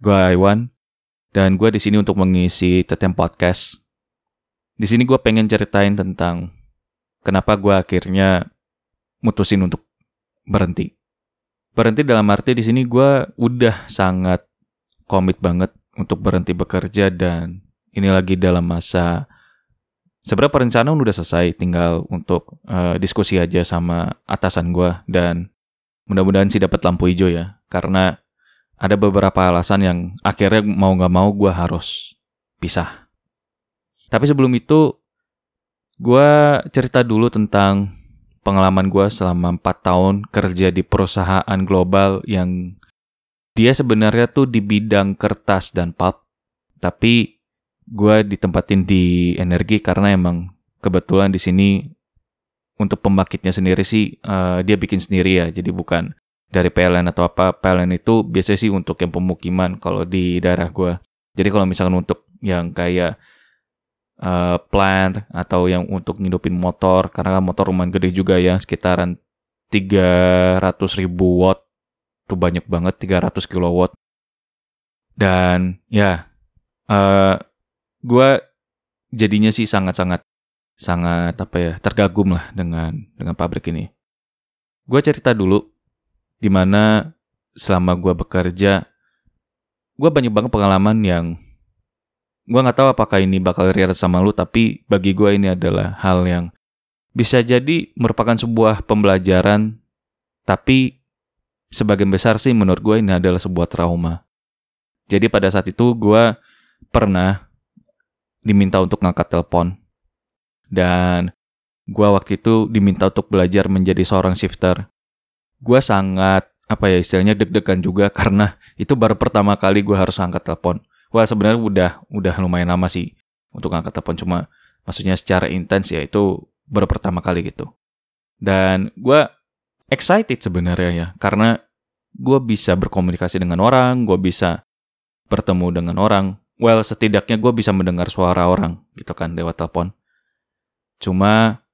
Gue Iwan dan gue di sini untuk mengisi Tetem Podcast. Di sini gue pengen ceritain tentang kenapa gue akhirnya mutusin untuk berhenti. Berhenti dalam arti di sini gue udah sangat komit banget untuk berhenti bekerja dan ini lagi dalam masa sebenarnya perencanaan udah selesai tinggal untuk uh, diskusi aja sama atasan gue dan mudah-mudahan sih dapat lampu hijau ya karena ada beberapa alasan yang akhirnya mau nggak mau gue harus pisah. Tapi sebelum itu, gue cerita dulu tentang pengalaman gue selama 4 tahun kerja di perusahaan global yang dia sebenarnya tuh di bidang kertas dan pulp. Tapi gue ditempatin di energi karena emang kebetulan di sini untuk pembangkitnya sendiri sih uh, dia bikin sendiri ya. Jadi bukan dari PLN atau apa PLN itu biasanya sih untuk yang pemukiman kalau di daerah gue jadi kalau misalkan untuk yang kayak uh, plant atau yang untuk ngidupin motor karena kan motor lumayan gede juga ya sekitaran 300 ribu watt itu banyak banget 300 kilowatt. Dan ya uh, gue jadinya sih sangat-sangat sangat apa ya tergagum lah dengan dengan pabrik ini. Gue cerita dulu di mana selama gue bekerja, gue banyak banget pengalaman yang gue nggak tahu apakah ini bakal relate sama lu, tapi bagi gue ini adalah hal yang bisa jadi merupakan sebuah pembelajaran, tapi sebagian besar sih menurut gue ini adalah sebuah trauma. Jadi pada saat itu gue pernah diminta untuk ngangkat telepon dan gue waktu itu diminta untuk belajar menjadi seorang shifter gue sangat apa ya istilahnya deg-degan juga karena itu baru pertama kali gue harus angkat telepon. Wah sebenarnya udah udah lumayan lama sih untuk angkat telepon cuma maksudnya secara intens ya itu baru pertama kali gitu. Dan gue excited sebenarnya ya karena gue bisa berkomunikasi dengan orang, gue bisa bertemu dengan orang. Well setidaknya gue bisa mendengar suara orang gitu kan lewat telepon. Cuma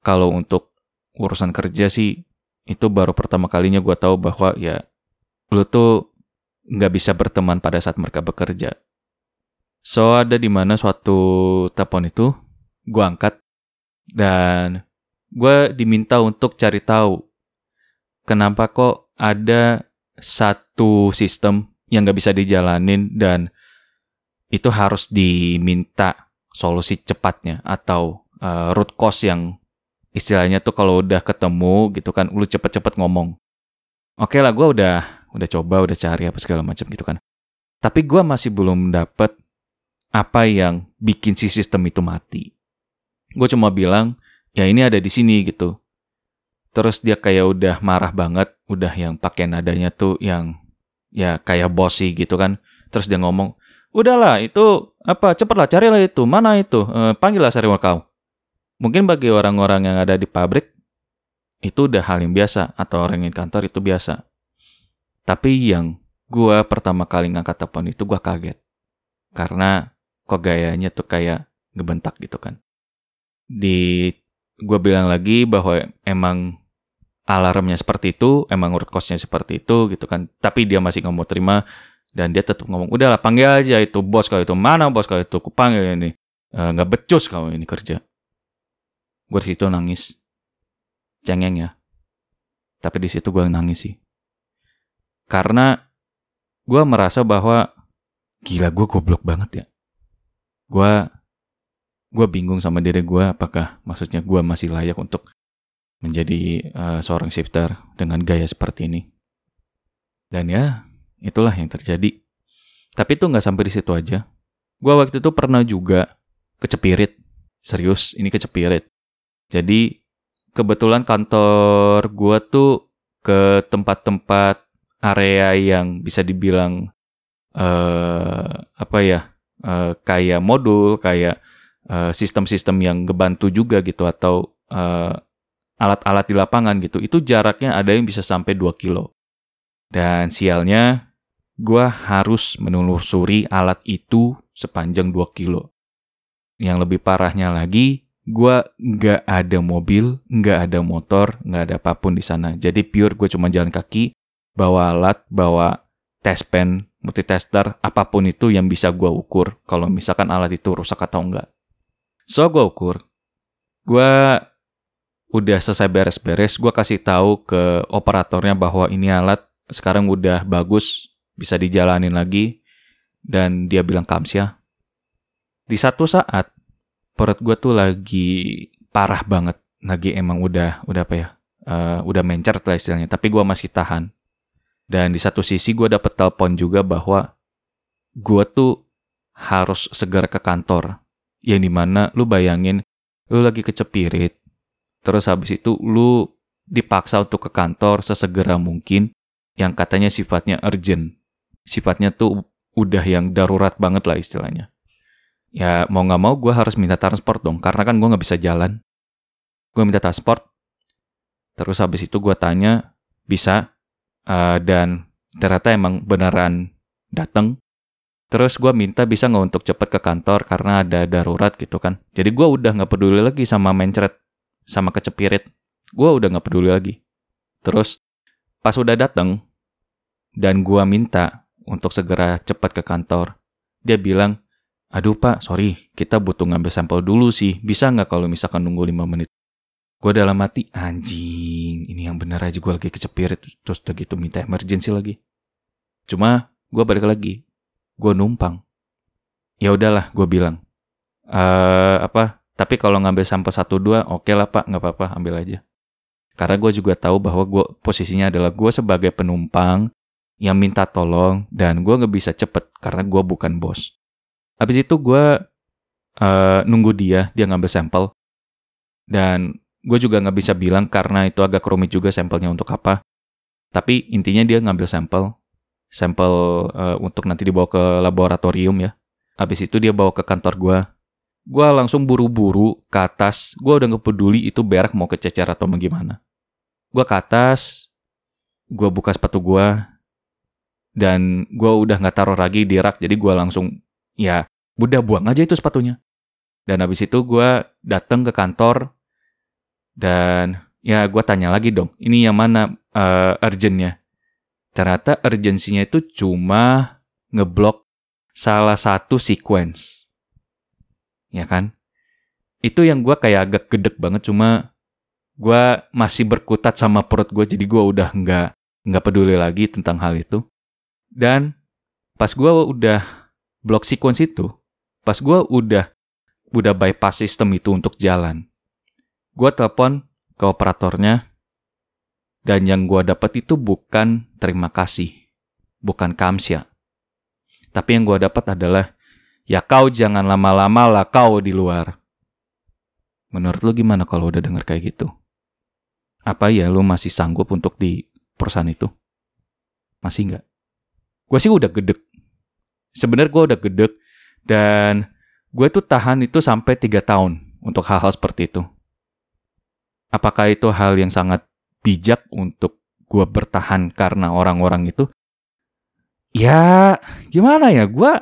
kalau untuk urusan kerja sih itu baru pertama kalinya gue tahu bahwa ya lu tuh nggak bisa berteman pada saat mereka bekerja. So ada di mana suatu telepon itu gue angkat dan gue diminta untuk cari tahu kenapa kok ada satu sistem yang nggak bisa dijalanin dan itu harus diminta solusi cepatnya atau uh, root cause yang istilahnya tuh kalau udah ketemu gitu kan lu cepet-cepet ngomong. Oke okay lah gue udah udah coba udah cari apa segala macam gitu kan. Tapi gue masih belum dapet apa yang bikin si sistem itu mati. Gue cuma bilang ya ini ada di sini gitu. Terus dia kayak udah marah banget udah yang pakai nadanya tuh yang ya kayak bossy gitu kan. Terus dia ngomong udahlah itu apa cepatlah carilah itu mana itu? E, panggillah sariwan kau Mungkin bagi orang-orang yang ada di pabrik, itu udah hal yang biasa, atau orang di kantor itu biasa. Tapi yang gue pertama kali ngangkat telepon itu gue kaget. Karena kok gayanya tuh kayak ngebentak gitu kan. Di gue bilang lagi bahwa emang alarmnya seperti itu, emang urut kosnya seperti itu gitu kan. Tapi dia masih nggak mau terima dan dia tetap ngomong, udahlah panggil aja itu bos kalau itu mana bos kalau itu kupanggil ini. Eh, nggak uh, becus kalau ini kerja. Gue di situ nangis. Cengeng ya. Tapi di situ gue nangis sih. Karena gue merasa bahwa gila gue goblok banget ya. Gue gue bingung sama diri gue apakah maksudnya gue masih layak untuk menjadi uh, seorang shifter dengan gaya seperti ini. Dan ya, itulah yang terjadi. Tapi itu nggak sampai di situ aja. Gue waktu itu pernah juga kecepirit. Serius, ini kecepirit. Jadi kebetulan kantor gue tuh ke tempat-tempat area yang bisa dibilang uh, apa ya uh, kayak modul kayak uh, sistem-sistem yang ngebantu juga gitu atau alat alat-alat di lapangan gitu. Itu jaraknya ada yang bisa sampai 2 kilo. Dan sialnya gue harus menelusuri alat itu sepanjang 2 kilo. Yang lebih parahnya lagi gue nggak ada mobil, nggak ada motor, nggak ada apa pun di sana. Jadi pure gue cuma jalan kaki, bawa alat, bawa test pen, multitester, apa pun itu yang bisa gue ukur kalau misalkan alat itu rusak atau enggak. So gue ukur, gue udah selesai beres-beres, gue kasih tahu ke operatornya bahwa ini alat sekarang udah bagus, bisa dijalanin lagi, dan dia bilang kamsia. Di satu saat, perut gue tuh lagi parah banget, lagi emang udah udah apa ya, uh, udah mencer lah istilahnya, tapi gue masih tahan. Dan di satu sisi gue dapet telepon juga bahwa gue tuh harus segera ke kantor. Yang di mana lu bayangin, lu lagi kecepirit, terus habis itu lu dipaksa untuk ke kantor sesegera mungkin, yang katanya sifatnya urgent. Sifatnya tuh udah yang darurat banget lah istilahnya. Ya mau gak mau gue harus minta transport dong, karena kan gue gak bisa jalan. Gue minta transport, terus habis itu gue tanya, bisa, uh, dan ternyata emang beneran dateng. Terus gue minta bisa nggak untuk cepet ke kantor karena ada darurat gitu kan. Jadi gue udah nggak peduli lagi sama mencret, sama kecepirit. Gue udah nggak peduli lagi. Terus pas udah dateng dan gue minta untuk segera cepat ke kantor, dia bilang, aduh pak, sorry, kita butuh ngambil sampel dulu sih. Bisa nggak kalau misalkan nunggu 5 menit? Gue dalam hati, anjing, ini yang bener aja gue lagi kecepirit, terus udah gitu minta emergency lagi. Cuma gue balik lagi, gue numpang. Ya udahlah, gue bilang, eh apa? Tapi kalau ngambil sampel satu dua, oke okay lah pak, nggak apa-apa, ambil aja. Karena gue juga tahu bahwa gue posisinya adalah gue sebagai penumpang yang minta tolong dan gue nggak bisa cepet karena gue bukan bos. Habis itu gue uh, nunggu dia, dia ngambil sampel dan Gue juga nggak bisa bilang karena itu agak rumit juga sampelnya untuk apa. Tapi intinya dia ngambil sampel, sampel uh, untuk nanti dibawa ke laboratorium ya. Habis itu dia bawa ke kantor gue. Gue langsung buru-buru ke atas. Gue udah nggak peduli itu berak mau kececer atau bagaimana. Gue ke atas, gue buka sepatu gue, dan gue udah nggak taruh lagi di rak. Jadi gue langsung, ya udah buang aja itu sepatunya. Dan habis itu gue datang ke kantor, dan ya gue tanya lagi dong, ini yang mana uh, urgentnya? Ternyata urgensinya itu cuma ngeblok salah satu sequence. Ya kan? Itu yang gue kayak agak gedek banget, cuma gue masih berkutat sama perut gue, jadi gue udah nggak nggak peduli lagi tentang hal itu. Dan pas gue udah blok sequence itu, pas gue udah udah bypass sistem itu untuk jalan, Gue telepon ke operatornya, dan yang gue dapat itu bukan terima kasih, bukan kamsya. Tapi yang gue dapat adalah, ya kau jangan lama-lama lah kau di luar. Menurut lu gimana kalau udah denger kayak gitu? Apa ya lu masih sanggup untuk di perusahaan itu? Masih nggak? Gue sih udah gedek. Sebenarnya gue udah gedek dan gue tuh tahan itu sampai tiga tahun untuk hal-hal seperti itu. Apakah itu hal yang sangat bijak untuk gue bertahan karena orang-orang itu? Ya, gimana ya? Gue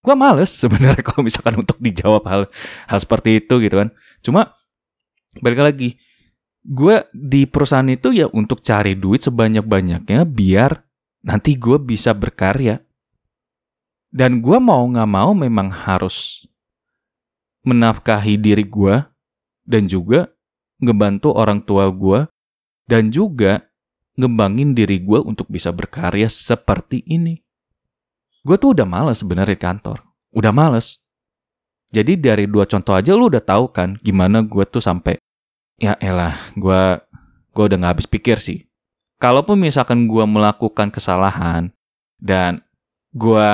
gue males sebenarnya kalau misalkan untuk dijawab hal hal seperti itu gitu kan. Cuma balik lagi, gue di perusahaan itu ya untuk cari duit sebanyak-banyaknya biar nanti gue bisa berkarya. Dan gue mau nggak mau memang harus menafkahi diri gue dan juga ngebantu orang tua gue, dan juga ngembangin diri gue untuk bisa berkarya seperti ini. Gue tuh udah males sebenarnya kantor. Udah males. Jadi dari dua contoh aja lu udah tahu kan gimana gue tuh sampai ya elah gue gue udah gak habis pikir sih. Kalaupun misalkan gue melakukan kesalahan dan gue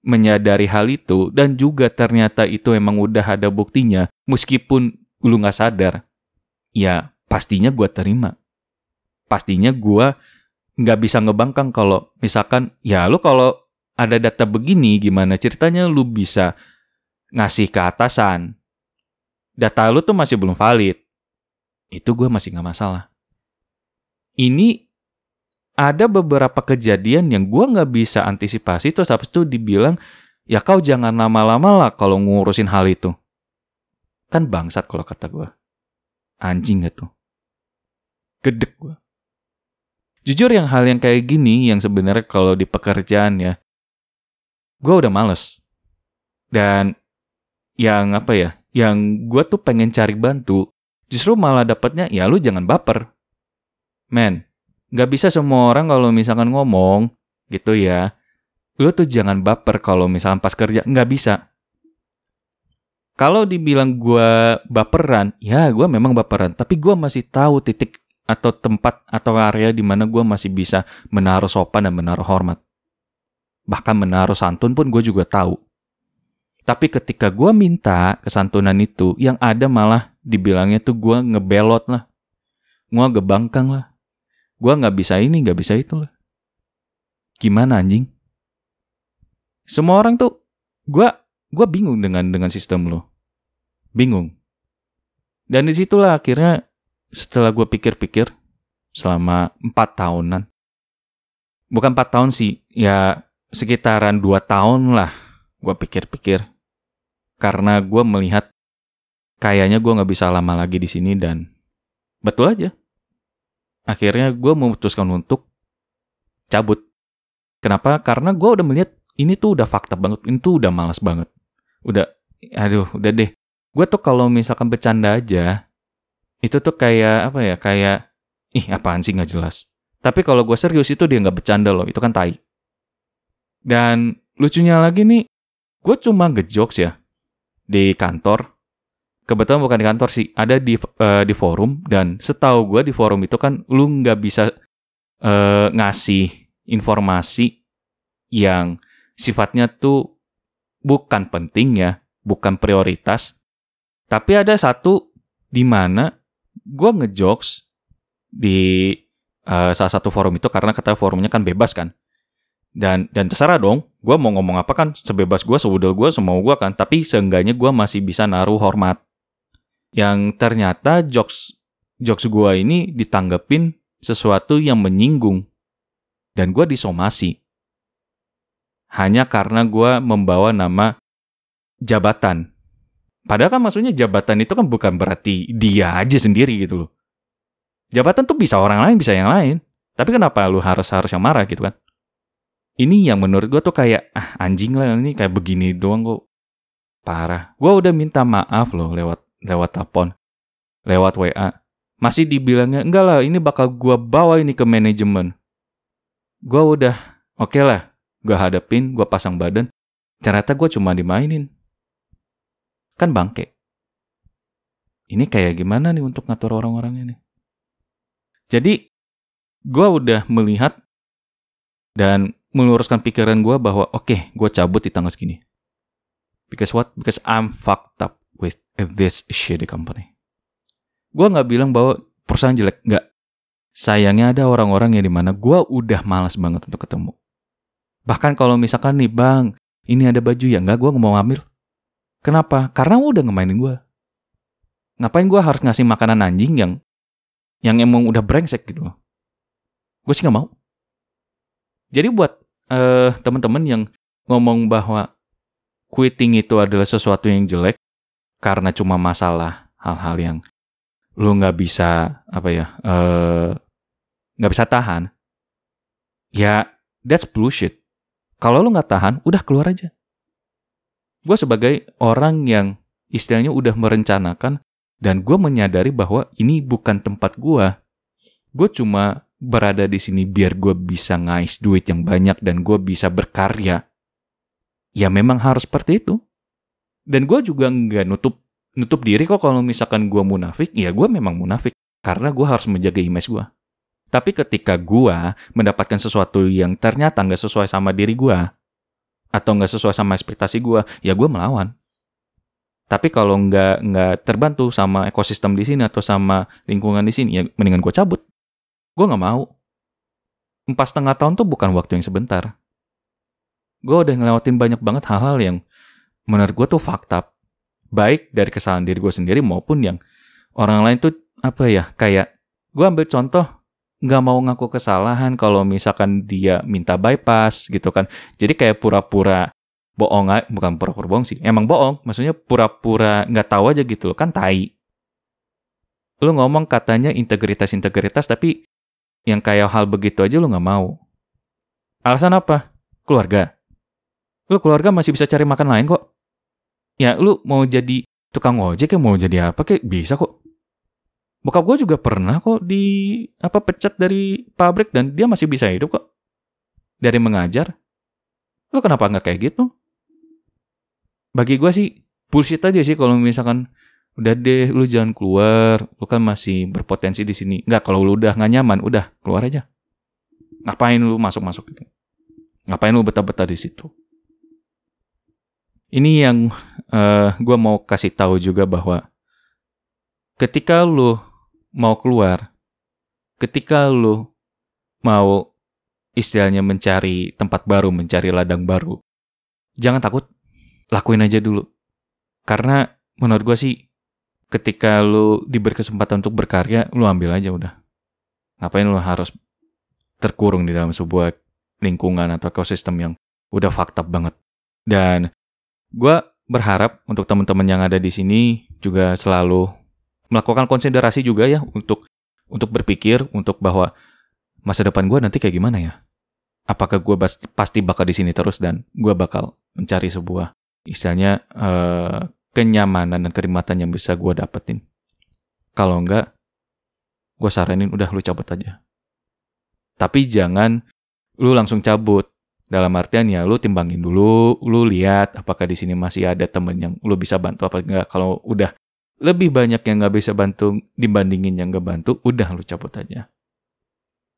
menyadari hal itu dan juga ternyata itu emang udah ada buktinya meskipun lu gak sadar ya pastinya gue terima. Pastinya gue nggak bisa ngebangkang kalau misalkan ya lu kalau ada data begini gimana ceritanya lu bisa ngasih ke atasan. Data lu tuh masih belum valid. Itu gue masih nggak masalah. Ini ada beberapa kejadian yang gue nggak bisa antisipasi terus habis itu dibilang ya kau jangan lama-lama lah kalau ngurusin hal itu. Kan bangsat kalau kata gue. Anjing gak tuh? Gedek gue. Jujur yang hal yang kayak gini yang sebenarnya kalau di pekerjaan ya, gue udah males. Dan yang apa ya, yang gue tuh pengen cari bantu, justru malah dapetnya ya lu jangan baper. Men, gak bisa semua orang kalau misalkan ngomong gitu ya, lu tuh jangan baper kalau misalkan pas kerja, nggak bisa. Kalau dibilang gue baperan, ya gue memang baperan, tapi gue masih tahu titik atau tempat atau area di mana gue masih bisa menaruh sopan dan menaruh hormat. Bahkan menaruh santun pun gue juga tahu. Tapi ketika gue minta kesantunan itu, yang ada malah dibilangnya tuh gue ngebelot lah. Gue gebangkang lah. Gue gak bisa ini, gak bisa itu lah. Gimana anjing? Semua orang tuh, gue gue bingung dengan dengan sistem lo. Bingung. Dan di situlah akhirnya setelah gue pikir-pikir selama empat tahunan, bukan empat tahun sih, ya sekitaran dua tahun lah gue pikir-pikir. Karena gue melihat kayaknya gue nggak bisa lama lagi di sini dan betul aja. Akhirnya gue memutuskan untuk cabut. Kenapa? Karena gue udah melihat ini tuh udah fakta banget, ini tuh udah malas banget. Udah, aduh, udah deh. Gue tuh kalau misalkan bercanda aja, itu tuh kayak apa ya kayak ih apaan sih nggak jelas tapi kalau gue serius itu dia nggak bercanda loh itu kan tai dan lucunya lagi nih gue cuma ngejokes ya di kantor kebetulan bukan di kantor sih ada di uh, di forum dan setahu gue di forum itu kan lu nggak bisa uh, ngasih informasi yang sifatnya tuh bukan penting ya bukan prioritas tapi ada satu di mana gue ngejokes di uh, salah satu forum itu karena kata forumnya kan bebas kan. Dan dan terserah dong, gue mau ngomong apa kan sebebas gue, seudel gue, semau gue kan. Tapi seenggaknya gue masih bisa naruh hormat. Yang ternyata jokes jokes gue ini ditanggepin sesuatu yang menyinggung. Dan gue disomasi. Hanya karena gue membawa nama jabatan Padahal kan maksudnya jabatan itu kan bukan berarti dia aja sendiri gitu loh. Jabatan tuh bisa orang lain, bisa yang lain. Tapi kenapa lu harus harus yang marah gitu kan? Ini yang menurut gue tuh kayak, ah anjing lah ini kayak begini doang kok. Parah. Gue udah minta maaf loh lewat lewat telepon, lewat WA. Masih dibilangnya, enggak lah ini bakal gue bawa ini ke manajemen. Gue udah, oke okay lah, gue hadapin, gue pasang badan. Ternyata gue cuma dimainin Kan bangke. Ini kayak gimana nih untuk ngatur orang-orang ini? Jadi, gue udah melihat dan meluruskan pikiran gue bahwa oke, okay, gue cabut di tanggal segini. Because what? Because I'm fucked up with this shitty company. Gue nggak bilang bahwa perusahaan jelek, nggak. Sayangnya ada orang-orang yang di mana gue udah malas banget untuk ketemu. Bahkan kalau misalkan nih bang, ini ada baju ya nggak, gue mau ngambil. Kenapa? Karena udah ngemainin gue. Ngapain gue harus ngasih makanan anjing yang yang emang udah brengsek gitu loh. Gue sih gak mau. Jadi buat uh, teman-teman yang ngomong bahwa quitting itu adalah sesuatu yang jelek karena cuma masalah hal-hal yang lu nggak bisa apa ya eh, nggak uh, bisa tahan ya that's bullshit kalau lu nggak tahan udah keluar aja gue sebagai orang yang istilahnya udah merencanakan dan gue menyadari bahwa ini bukan tempat gue. Gue cuma berada di sini biar gue bisa ngais duit yang banyak dan gue bisa berkarya. Ya memang harus seperti itu. Dan gue juga nggak nutup nutup diri kok kalau misalkan gue munafik, ya gue memang munafik. Karena gue harus menjaga image gue. Tapi ketika gue mendapatkan sesuatu yang ternyata nggak sesuai sama diri gue, atau nggak sesuai sama ekspektasi gue, ya gue melawan. Tapi kalau nggak nggak terbantu sama ekosistem di sini atau sama lingkungan di sini, ya mendingan gue cabut. Gue nggak mau. Empat setengah tahun tuh bukan waktu yang sebentar. Gue udah ngelewatin banyak banget hal-hal yang menurut gue tuh fakta. Baik dari kesalahan diri gue sendiri maupun yang orang lain tuh apa ya kayak gue ambil contoh nggak mau ngaku kesalahan kalau misalkan dia minta bypass gitu kan. Jadi kayak pura-pura bohong bukan pura-pura bohong sih. Emang bohong, maksudnya pura-pura nggak tahu aja gitu loh, kan tai. Lu ngomong katanya integritas-integritas tapi yang kayak hal begitu aja lu nggak mau. Alasan apa? Keluarga. Lu keluarga masih bisa cari makan lain kok. Ya lu mau jadi tukang ojek ya mau jadi apa kayak bisa kok. Bokap gue juga pernah kok di apa pecat dari pabrik dan dia masih bisa hidup kok. Dari mengajar. Lu kenapa nggak kayak gitu? Bagi gue sih bullshit aja sih kalau misalkan udah deh lu jangan keluar, lu kan masih berpotensi di sini. Nggak kalau lu udah nggak nyaman, udah keluar aja. Ngapain lu masuk-masuk gitu? Ngapain lu betah-betah di situ? Ini yang uh, gue mau kasih tahu juga bahwa ketika lu mau keluar, ketika lu mau istilahnya mencari tempat baru, mencari ladang baru, jangan takut, lakuin aja dulu. Karena menurut gue sih, ketika lu diberi kesempatan untuk berkarya, lu ambil aja udah. Ngapain lu harus terkurung di dalam sebuah lingkungan atau ekosistem yang udah fakta banget. Dan gue berharap untuk teman-teman yang ada di sini juga selalu melakukan konsiderasi juga ya untuk untuk berpikir untuk bahwa masa depan gue nanti kayak gimana ya? Apakah gue pasti bakal di sini terus dan gue bakal mencari sebuah istilahnya uh, kenyamanan dan kenikmatan yang bisa gue dapetin. Kalau enggak, gue saranin udah lu cabut aja. Tapi jangan lu langsung cabut. Dalam artian ya lu timbangin dulu, lu lihat apakah di sini masih ada temen yang lu bisa bantu apa enggak. Kalau udah lebih banyak yang nggak bisa bantu dibandingin yang nggak bantu, udah lu cabut aja.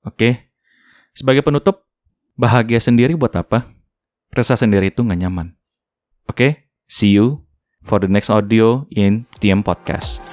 Oke? Sebagai penutup, bahagia sendiri buat apa? Resah sendiri itu nggak nyaman. Oke? See you for the next audio in TM Podcast.